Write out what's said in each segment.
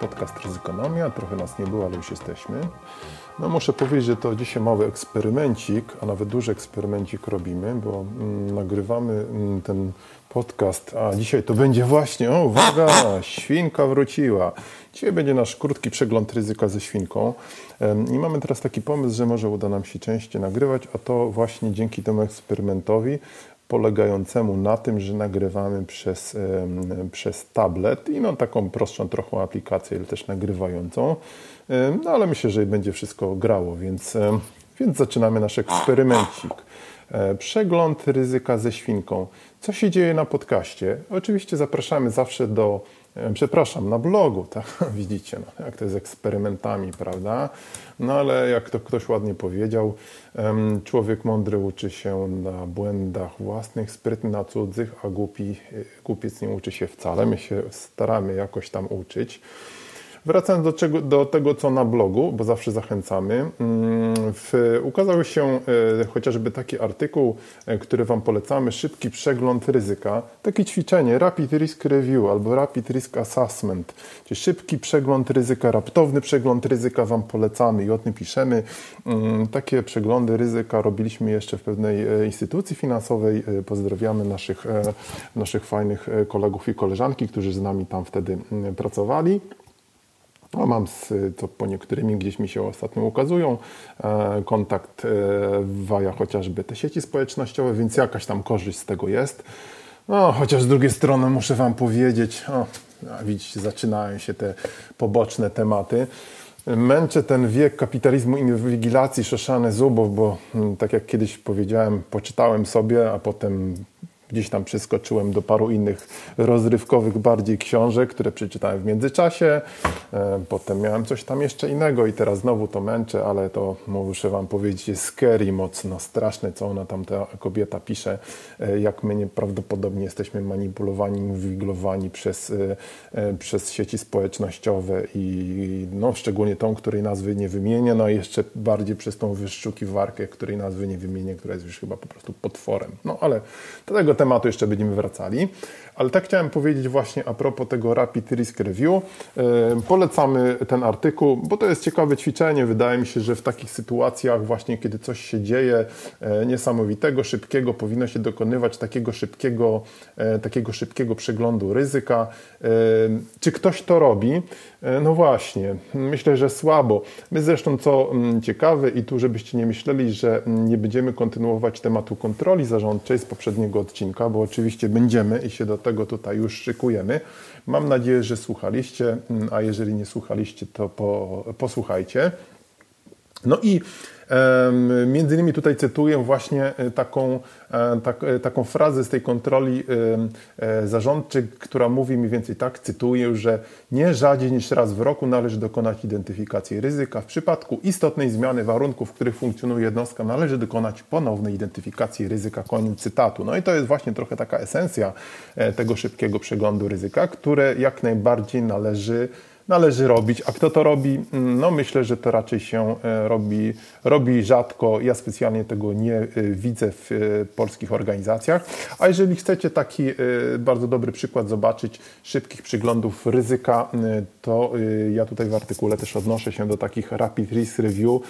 podcast Ryzykonomia. Trochę nas nie było, ale już jesteśmy. No muszę powiedzieć, że to dzisiaj mały eksperymencik, a nawet duży eksperymencik robimy, bo mm, nagrywamy mm, ten podcast, a dzisiaj to będzie właśnie, o uwaga, świnka wróciła. Dzisiaj będzie nasz krótki przegląd ryzyka ze świnką. I mamy teraz taki pomysł, że może uda nam się częściej nagrywać, a to właśnie dzięki temu eksperymentowi polegającemu na tym, że nagrywamy przez, przez tablet i no, taką prostszą trochę aplikację, ale też nagrywającą. No ale myślę, że będzie wszystko grało, więc, więc zaczynamy nasz eksperymencik. E, przegląd ryzyka ze świnką. Co się dzieje na podcaście? Oczywiście zapraszamy zawsze do przepraszam, na blogu, tak? Widzicie, no, jak to jest z eksperymentami, prawda? No ale jak to ktoś ładnie powiedział, człowiek mądry uczy się na błędach własnych, sprytny na cudzych, a głupi, głupiec nie uczy się wcale. My się staramy jakoś tam uczyć. Wracając do, czego, do tego, co na blogu, bo zawsze zachęcamy, mm, w, ukazał się e, chociażby taki artykuł, e, który Wam polecamy, szybki przegląd ryzyka, takie ćwiczenie, Rapid Risk Review albo Rapid Risk Assessment, czyli szybki przegląd ryzyka, raptowny przegląd ryzyka Wam polecamy i o tym piszemy. Mm, takie przeglądy ryzyka robiliśmy jeszcze w pewnej e, instytucji finansowej. Pozdrawiamy naszych, naszych fajnych kolegów i koleżanki, którzy z nami tam wtedy mm, pracowali. No, mam z, to po niektórymi gdzieś mi się ostatnio ukazują, e, kontakt e, waja chociażby te sieci społecznościowe, więc jakaś tam korzyść z tego jest. No, chociaż z drugiej strony muszę Wam powiedzieć, o, widzicie, zaczynają się te poboczne tematy. Męczę ten wiek kapitalizmu inwigilacji Szoszany Zubow, bo mm, tak jak kiedyś powiedziałem, poczytałem sobie, a potem Gdzieś tam przeskoczyłem do paru innych rozrywkowych bardziej książek, które przeczytałem w międzyczasie. E, potem miałem coś tam jeszcze innego i teraz znowu to męczę, ale to muszę Wam powiedzieć, jest scary mocno, straszne, co ona tam, ta kobieta pisze, e, jak my nieprawdopodobnie jesteśmy manipulowani, inwigilowani przez, e, przez sieci społecznościowe i no, szczególnie tą, której nazwy nie wymienię, no i jeszcze bardziej przez tą wyszukiwarkę, której nazwy nie wymienię, która jest już chyba po prostu potworem. No ale do tego tematu jeszcze będziemy wracali. Ale tak chciałem powiedzieć właśnie a propos tego Rapid Risk Review. E, polecamy ten artykuł, bo to jest ciekawe ćwiczenie. Wydaje mi się, że w takich sytuacjach właśnie, kiedy coś się dzieje e, niesamowitego, szybkiego, powinno się dokonywać takiego szybkiego, e, takiego szybkiego przeglądu ryzyka. Czy ktoś to robi? No właśnie, myślę, że słabo. My zresztą, co mm, ciekawe i tu, żebyście nie myśleli, że mm, nie będziemy kontynuować tematu kontroli zarządczej z poprzedniego odcinka, bo oczywiście będziemy i się do tego tutaj już szykujemy. Mam nadzieję, że słuchaliście, mm, a jeżeli nie słuchaliście, to po, posłuchajcie. No i Między innymi tutaj cytuję właśnie e, taką, e, tak, e, taką frazę z tej kontroli zarządczej, która mówi mniej więcej tak, cytuję, że nie rzadziej niż raz w roku należy dokonać identyfikacji ryzyka. W przypadku istotnej zmiany warunków, w których funkcjonuje jednostka, należy dokonać ponownej identyfikacji ryzyka. Koniec cytatu. No i to jest właśnie trochę taka esencja tego szybkiego przeglądu ryzyka, które jak najbardziej należy należy robić. A kto to robi? Mm, no myślę, że to raczej się e, robi, robi rzadko. Ja specjalnie tego nie e, widzę w e, polskich organizacjach. A jeżeli chcecie taki bardzo dobry przykład zobaczyć szybkich przyglądów ryzyka, to ja tutaj w artykule też odnoszę się do takich Rapid Risk Review,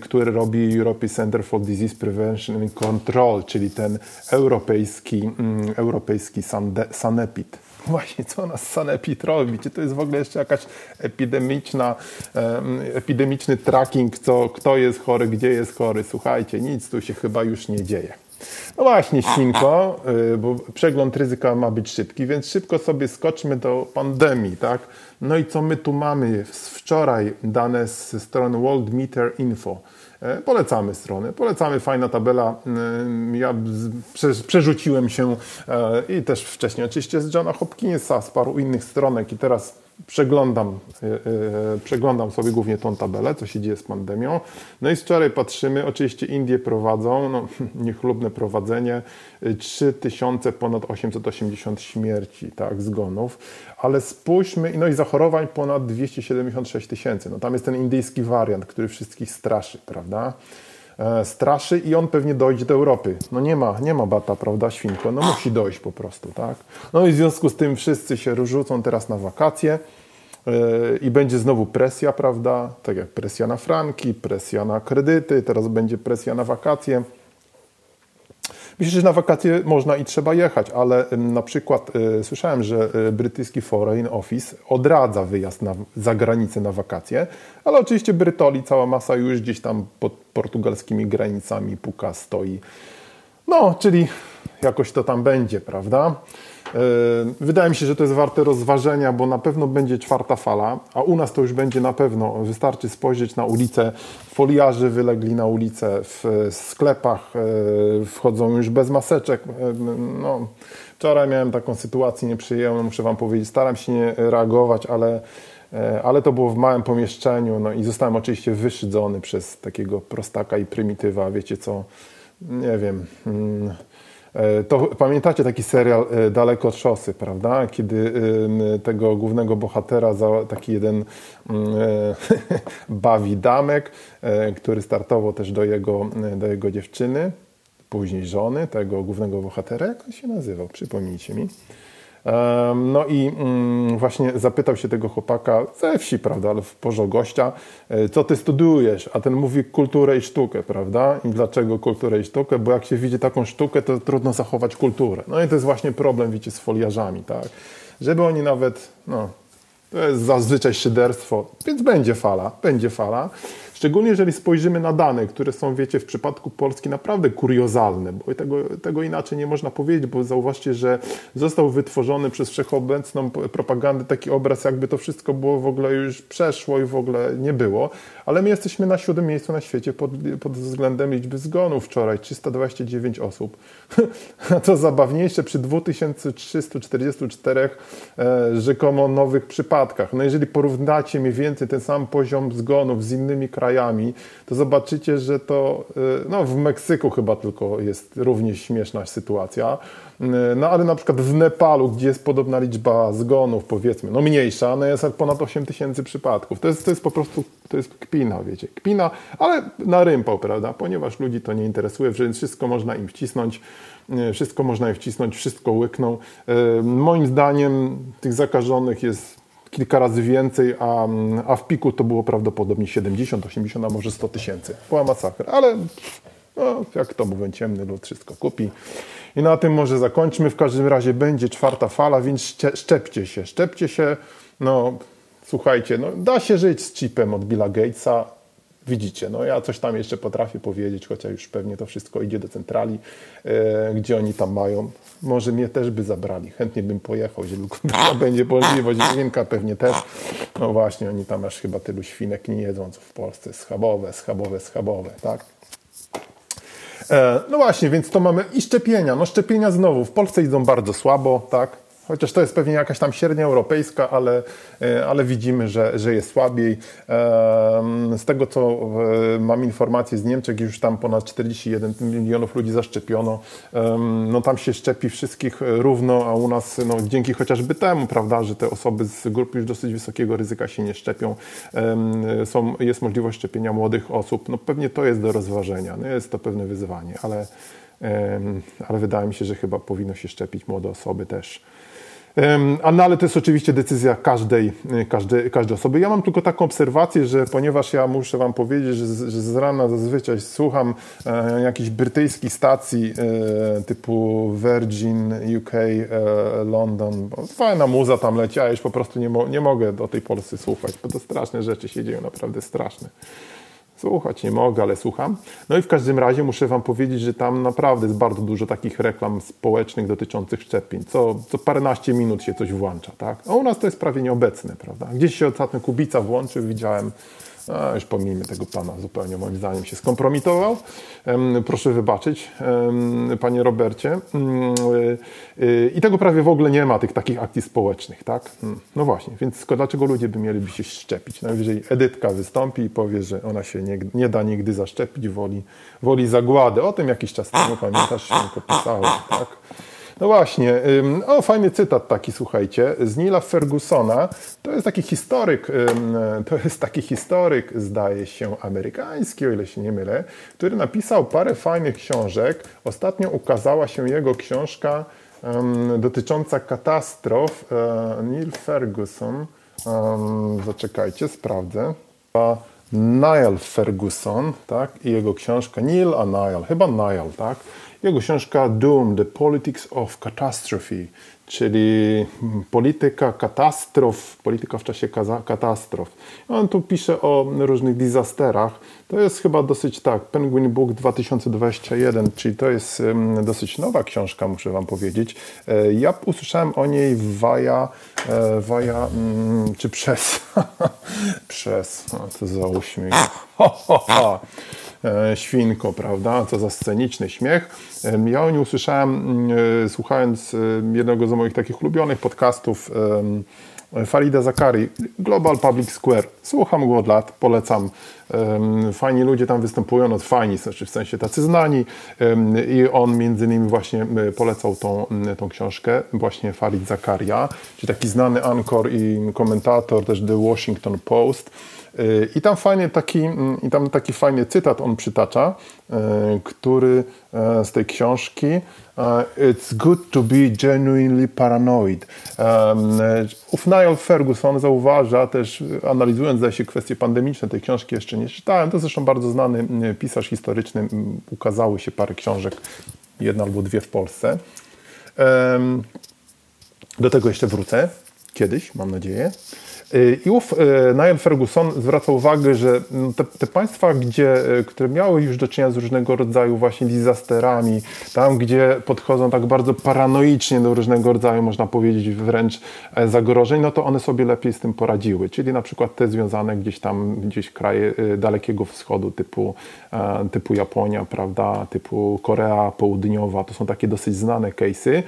które robi European Center for Disease Prevention and Control, czyli ten europejski, mm, europejski Sanepid. Właśnie, co nas sanepid robi? Czy to jest w ogóle jeszcze jakaś epidemiczna, epidemiczny tracking, co, kto jest chory, gdzie jest chory? Słuchajcie, nic tu się chyba już nie dzieje. No właśnie, Świnko, y, bo przegląd ryzyka ma być szybki, więc szybko sobie skoczmy do pandemii, tak? No i co my tu mamy? Wczoraj dane z strony World Meter Info. E, polecamy stronę, polecamy, fajna tabela. E, ja przerzuciłem się e, i też wcześniej oczywiście z Johna Hopkinsa, z paru innych stronek i teraz przeglądam, przeglądam sobie głównie tą tabelę, co się dzieje z pandemią. No i wczoraj patrzymy, oczywiście Indie prowadzą, no, niechlubne prowadzenie, 3000 ponad 880 śmierci, tak, zgonów, ale spójrzmy, no i zachorowań ponad 276 tysięcy. No tam jest ten indyjski wariant, który wszystkich straszy, prawda? E, straszy i on pewnie dojdzie do Europy. No nie ma, nie ma bata, prawda, świnko, no musi dojść po prostu, tak? No i w związku z tym wszyscy się rzucą teraz na wakacje e, i będzie znowu presja, prawda? Tak jak presja na franki, presja na kredyty, teraz będzie presja na wakacje. Myślę, że na wakacje można i trzeba jechać, ale na przykład y, słyszałem, że y, brytyjski Foreign Office odradza wyjazd na, za granicę na wakacje, ale oczywiście Brytoli, cała masa już gdzieś tam pod portugalskimi granicami puka, stoi. No, czyli jakoś to tam będzie, prawda? E, wydaje mi się, że to jest warte rozważenia, bo na pewno będzie czwarta fala, a u nas to już będzie na pewno. Wystarczy spojrzeć na ulicę. Foliarze wylegli na ulicę, w sklepach e, wchodzą już bez maseczek. E, no, wczoraj miałem taką sytuację nieprzyjemną, muszę Wam powiedzieć. Staram się nie reagować, ale, ale to było w małym pomieszczeniu no i zostałem oczywiście wyszydzony przez takiego prostaka i prymitywa. Wiecie co? Nie wiem. Hmm E, to pamiętacie taki serial e, Daleko od szosy, prawda? Kiedy tego głównego bohatera taki jeden mm, e, bawi damek, który startował też do jego, do jego dziewczyny, później żony tego głównego bohatera. Jak on się nazywał? Przypomnijcie mi. No i mm, właśnie zapytał się tego chłopaka ze wsi, prawda, ale w porze gościa, e, co ty studiujesz? A ten mówi kulturę i sztukę, prawda? I dlaczego kulturę i sztukę? Bo jak się widzi taką sztukę, to trudno zachować kulturę. No i to jest właśnie problem, widzicie, z foliarzami, tak? Żeby oni nawet, no, to jest zazwyczaj szyderstwo, więc będzie fala, będzie fala. Szczególnie jeżeli spojrzymy na dane, które są, wiecie, w przypadku Polski naprawdę kuriozalne, bo tego, tego inaczej nie można powiedzieć, bo zauważcie, że został wytworzony przez wszechobecną propagandę taki obraz, jakby to wszystko było w ogóle już przeszło i w ogóle nie było. Ale my jesteśmy na siódmym miejscu na świecie pod, pod względem liczby zgonów. Wczoraj 329 osób. A co zabawniejsze, przy 2344 e, rzekomo nowych przypadkach. No jeżeli porównacie mniej więcej ten sam poziom zgonów z innymi krajami, krajami, to zobaczycie, że to y, no, w Meksyku chyba tylko jest równie śmieszna sytuacja. Y, no ale na przykład w Nepalu, gdzie jest podobna liczba zgonów, powiedzmy, no mniejsza, no jest ponad 8 tysięcy przypadków. To jest, to jest po prostu, to jest kpina, wiecie, kpina, ale na rympał, prawda, ponieważ ludzi to nie interesuje, więc wszystko można im wcisnąć, y, wszystko można im wcisnąć, wszystko łykną. Moim zdaniem tych zakażonych jest kilka razy więcej, a, a w piku to było prawdopodobnie 70, 80, a może 100 tysięcy. Była masakra, ale no, jak to mówią, ciemny lud wszystko kupi. I na tym może zakończmy. W każdym razie będzie czwarta fala, więc szczepcie się. Szczepcie się. No, słuchajcie, no, da się żyć z chipem od Billa Gatesa widzicie, no ja coś tam jeszcze potrafię powiedzieć, chociaż już pewnie to wszystko idzie do centrali, e, gdzie oni tam mają. Może mnie też by zabrali, chętnie bym pojechał, jeżeli będzie możliwość, świnka pewnie też. No właśnie, oni tam aż chyba tylu świnek nie jedzą, co w Polsce, schabowe, schabowe, schabowe, tak? E, no właśnie, więc to mamy i szczepienia. No szczepienia znowu w Polsce idą bardzo słabo, tak? Chociaż to jest pewnie jakaś tam średnia europejska, ale, e, ale widzimy, że, że jest słabiej. Z tego, co e, mam informacje z Niemczech, już tam ponad 41 milionów ludzi zaszczepiono. No tam się szczepi wszystkich równo, a u nas no, dzięki chociażby temu, prawda, że te osoby z grup już dosyć wysokiego ryzyka się nie szczepią, są, jest możliwość szczepienia młodych osób. No pewnie to jest do rozważenia. No, jest to pewne wyzwanie, ale, ale wydaje mi się, że chyba powinno się szczepić młode osoby też. No, ale to jest oczywiście decyzja każdej, y, każdej, każdej osoby. Ja mam tylko taką obserwację, że ponieważ ja muszę Wam powiedzieć, że z, że z rana zazwyczaj słucham e, jakichś stacji e, typu Virgin, UK, e, London. Bo fajna muza tam leci, a ja już po prostu nie, mo nie mogę do tej Polscy słuchać, bo to straszne rzeczy się dzieją, naprawdę straszne. Słuchać nie mogę, ale słucham. No i w każdym razie muszę Wam powiedzieć, że tam naprawdę jest bardzo dużo takich reklam społecznych dotyczących szczepień. Co, co paręnaście minut się coś włącza, tak? A u nas to jest prawie nieobecne, prawda? Gdzieś się ostatnio Kubica włączył, widziałem A, już pomijmy tego pana, zupełnie moim zdaniem się skompromitował. Proszę wybaczyć, panie Robercie. Mm, y, y, I tego prawie w ogóle nie ma, tych takich akcji społecznych, tak? Mm, no właśnie, więc dlaczego ludzie by mieliby się szczepić? Najwyżej Edytka wystąpi i powie, że ona się nie, nie da nigdy zaszczepić, woli, woli zagłady. O tym jakiś czas temu, pamiętasz, się pisałem, tak? No właśnie, o fajny cytat taki, słuchajcie, z Nila Fergusona. To jest taki historyk, to jest taki historyk, zdaje się, amerykański, o ile się nie mylę, który napisał parę fajnych książek. Ostatnio ukazała się jego książka dotycząca katastrof. E, Neil Ferguson, zaczekajcie, sprawdzę. Niall Ferguson, tak, i jego książka Neil a Niall, chyba Niall, tak, jego książka Doom, The Politics of Catastrophe, czyli polityka katastrof, polityka w czasie katastrof. On tu pisze o różnych disasterach. To jest chyba dosyć tak, Penguin Book 2021, czyli to jest dosyć nowa książka, muszę wam powiedzieć. E, ja usłyszałem o niej via, e, via mm, czy przez, przez, no, co za uśmiech. E, świnko, prawda? Co za sceniczny śmiech. Ja o nim usłyszałem, mm, e, słuchając jednego z moich takich ulubionych podcastów, Farida Zakari, Global Public Square. Słucham go od lat, polecam. Fajni ludzie tam występują, no fajni, znaczy w sensie tacy znani i on między innymi właśnie polecał tą, tą książkę, właśnie Farid Zakaria, czyli taki znany ankor i komentator też The Washington Post. I tam fajnie taki, mm, i tam taki fajny cytat on przytacza, e, który e, z tej książki e, It's good to be genuinely paranoid. Uf Niall Ferguson zauważa też, analizując zdaje się kwestie pandemiczne tej książki jeszcze nie czytałem, to zresztą bardzo znany pisarz historyczny, ukazały się parę książek, jedna albo dwie w Polsce. Do tego jeszcze wrócę kiedyś, mam nadzieję. I ów e, Niall Ferguson zwraca uwagę, że no, te, te, państwa, gdzie, e, które miały już do czynienia z różnego rodzaju właśnie disasterami, tam gdzie podchodzą tak bardzo paranoicznie do różnego rodzaju, można powiedzieć wręcz e, zagrożeń, no to one sobie lepiej z tym poradziły. Czyli na przykład te związane gdzieś tam, gdzieś kraje Dalekiego Wschodu typu, typu Japonia, prawda, typu Korea Południowa, to są takie dosyć znane case'y,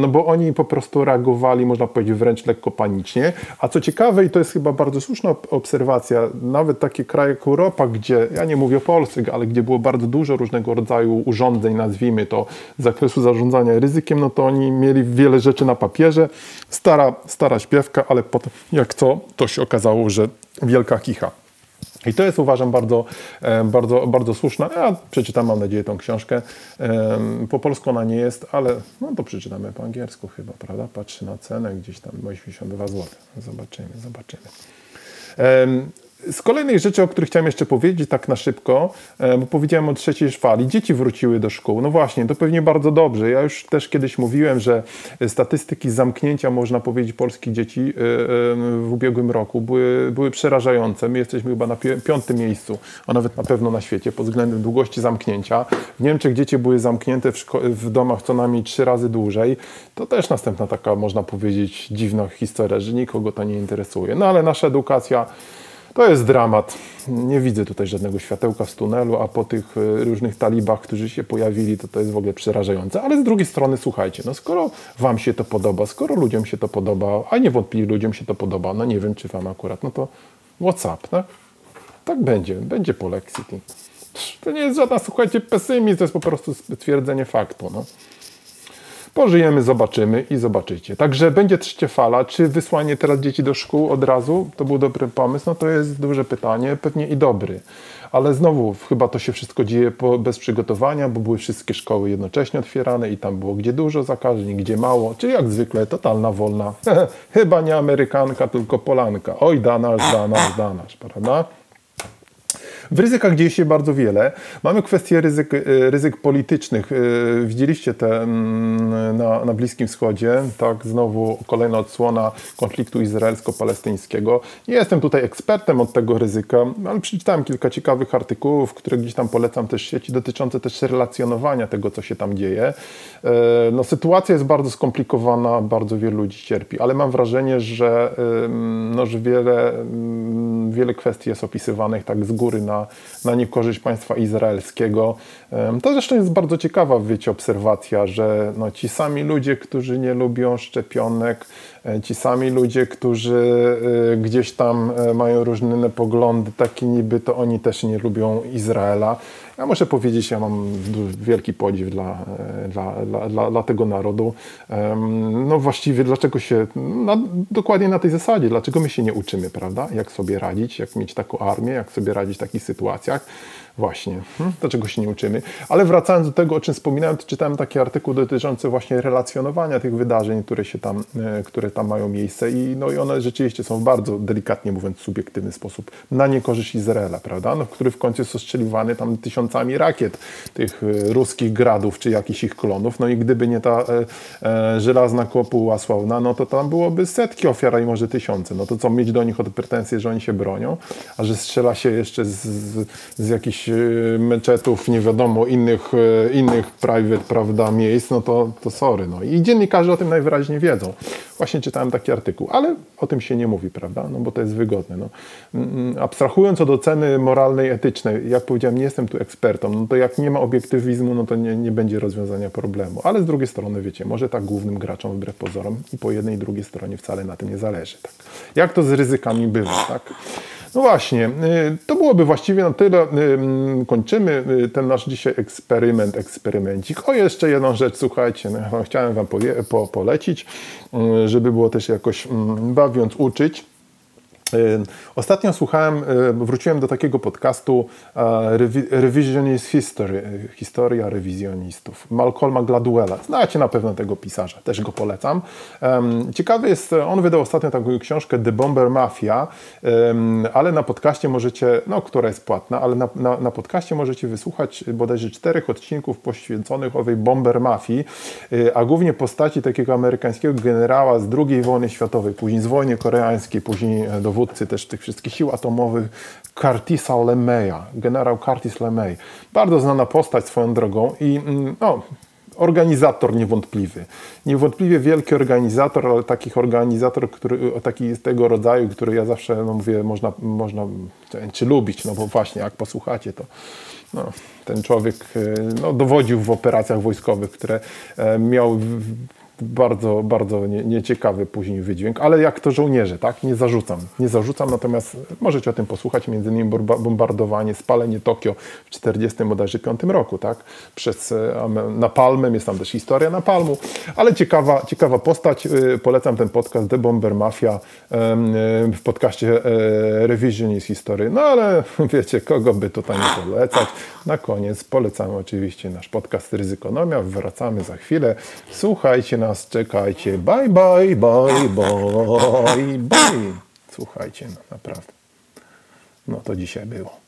no bo oni po prostu reagowali, można powiedzieć wręcz lekko panicznie, a co ciekawe, i to jest chyba bardzo słuszna obserwacja, nawet takie kraje jak Europa, gdzie, ja nie mówię o Polsce, ale gdzie było bardzo dużo różnego rodzaju urządzeń, nazwijmy to, z zakresu zarządzania ryzykiem, no to oni mieli wiele rzeczy na papierze. Stara, stara śpiewka, ale potem jak co, to się okazało, że wielka kicha. I to jest uważam bardzo, e, bardzo, bardzo słuszna. Ja przeczytam, mam nadzieję, tą książkę. Po polsku ona nie jest, ale no to przeczytamy po angielsku chyba, prawda? Patrzy na cenę, gdzieś tam 82 zł. Zobaczymy, zobaczymy. Z kolejnych rzeczy, o których chciałem jeszcze powiedzieć, tak na szybko, e, bo powiedziałem o trzeciej fali, dzieci wróciły do szkół. No właśnie, to pewnie bardzo dobrze. Ja już też kiedyś mówiłem, że statystyki zamknięcia, można powiedzieć, polskich dzieci e, e, w ubiegłym roku były, były przerażające. My jesteśmy chyba na piątym miejscu, a nawet na pewno na świecie pod względem długości zamknięcia. W Niemczech dzieci były zamknięte w, w domach co najmniej trzy razy dłużej. To też następna taka, można powiedzieć, dziwna historia, że nikogo to nie interesuje. No ale nasza edukacja to jest dramat. Nie widzę tutaj żadnego światełka w tunelu, a po tych e, różnych talibach, którzy się pojawili, to to jest w ogóle przerażające. Ale z drugiej strony, słuchajcie, no skoro Wam się to podoba, skoro ludziom się to podoba, a niewątpliwie ludziom się to podoba, no nie wiem, czy Wam akurat, no to WhatsApp, tak? Tak będzie, będzie po lekcji. To nie jest żadna, słuchajcie, pesymizm, to jest po prostu stwierdzenie faktu, no. Pożyjemy, zobaczymy i zobaczycie. Także będzie trzecia fala. Czy wysłanie teraz dzieci do szkół od razu to był dobry pomysł? No to jest duże pytanie, pewnie i dobry. Ale znowu, chyba to się wszystko dzieje po, bez przygotowania, bo były wszystkie szkoły jednocześnie otwierane i tam było gdzie dużo zakażeń, gdzie mało. Czyli jak zwykle totalna wolna. chyba nie Amerykanka, tylko Polanka. Oj, danasz, danasz, danasz, prawda? W ryzykach dzieje się bardzo wiele. Mamy kwestię ryzyk, e, ryzyk politycznych. E, widzieliście te mm, na, na Bliskim Wschodzie, tak, znowu kolejna odsłona konfliktu izraelsko-palestyńskiego. Nie jestem tutaj ekspertem od tego ryzyka, ale przeczytałem kilka ciekawych artykułów, które gdzieś tam polecam też sieci, dotyczące też relacjonowania tego, co się tam dzieje. No, sytuacja jest bardzo skomplikowana, bardzo wielu ludzi cierpi, ale mam wrażenie, że, no, że wiele, wiele kwestii jest opisywanych tak z góry na, na niekorzyść państwa izraelskiego. To zresztą jest bardzo ciekawa, wiecie, obserwacja, że no, ci sami ludzie, którzy nie lubią szczepionek, e, ci sami ludzie, którzy e, gdzieś tam e, mają różne poglądy, takie niby, to oni też nie lubią Izraela. Ja muszę powiedzieć, ja mam wielki podziw dla, dla, dla, dla, dla tego narodu. No właściwie dlaczego się, na, dokładnie na tej zasadzie, dlaczego my się nie uczymy, prawda? Jak sobie radzić, jak mieć taką armię, jak sobie radzić w takich sytuacjach. Właśnie, hmm? dlaczego się nie uczymy? Ale wracając do tego, o czym wspominałem, czytałem taki artykuł dotyczący właśnie relacjonowania tych wydarzeń, które, się tam, e, które tam mają miejsce i, no, i one rzeczywiście są w bardzo, delikatnie mówiąc, subiektywny sposób na niekorzyść Izraela, prawda? No, który w końcu jest ostrzeliwany tam tysiącami rakiet tych e, ruskich gradów czy jakichś ich klonów, no i gdyby nie ta e, e, żelazna kopuła sławna, no to tam byłoby setki ofiar, i może tysiące. No to co, mieć do nich od pretensje, że oni się bronią, a że strzela się jeszcze z, z, z jakichś E, meczetów, nie wiadomo, innych, e, innych private, prawda, miejsc, no to, to sorry. No. I dziennikarze o tym najwyraźniej wiedzą. Właśnie czytałem taki artykuł, ale o tym się nie mówi, prawda, no bo to jest wygodne. No. Mm, mm, abstrahując od oceny moralnej, etycznej, jak powiedziałem, nie jestem tu ekspertą, no to jak nie ma obiektywizmu, no to nie, nie będzie rozwiązania problemu. Ale z drugiej strony, wiecie, może tak głównym graczom wbrew pozorom i po jednej i drugiej stronie wcale na tym nie zależy. Tak. Jak to z ryzykami bywa, tak? No właśnie, y, to byłoby właściwie na tyle. Y, mm, kończymy y, ten nasz dzisiaj eksperyment, eksperymencik. O, jeszcze jedną rzecz, słuchajcie, no, chciałem Wam po, polecić, żeby było też jakoś mm, bawiąc uczyć. Ostatnio słuchałem, wróciłem do takiego podcastu Revisionist History, historia rewizjonistów, Malcolma Gladwella. Znacie na pewno tego pisarza, też go polecam. Ciekawy jest, on wydał ostatnio taką książkę The Bomber Mafia, ale na podcaście możecie, no która jest płatna, ale na, na, na podcaście możecie wysłuchać bodajże czterech odcinków poświęconych owej Bomber Mafii, a głównie postaci takiego amerykańskiego generała z II wojny światowej, później z wojny koreańskiej, później dowódcy dowódcy też tych wszystkich sił atomowych, Curtisa LeMaya, generał Curtis LeMay. Bardzo znana postać swoją drogą i mm, no, organizator niewątpliwy. Niewątpliwie wielki organizator, ale takich organizator, który, taki tego rodzaju, który ja zawsze no mówię, można, można czy lubić, no bo właśnie jak posłuchacie, to no, ten człowiek no, dowodził w operacjach wojskowych, które e, miał bardzo, bardzo nie, nieciekawy później wydźwięk, ale jak to żołnierze, tak? Nie zarzucam. Nie zarzucam, natomiast możecie o tym posłuchać, między innymi bombardowanie, spalenie Tokio w 1945 roku, tak? Przez e, Napalmem, jest tam też historia Napalmu, ale ciekawa, ciekawa postać. E, polecam ten podcast The Bomber Mafia e, w podcaście Revisionist History. No ale wiecie, kogo by tutaj nie polecać. Na koniec polecamy oczywiście nasz podcast Ryzykonomia. Wracamy za chwilę. Słuchajcie nas, czekajcie. Bye, bye, bye, bye, bye. Słuchajcie, no naprawdę. No to dzisiaj było.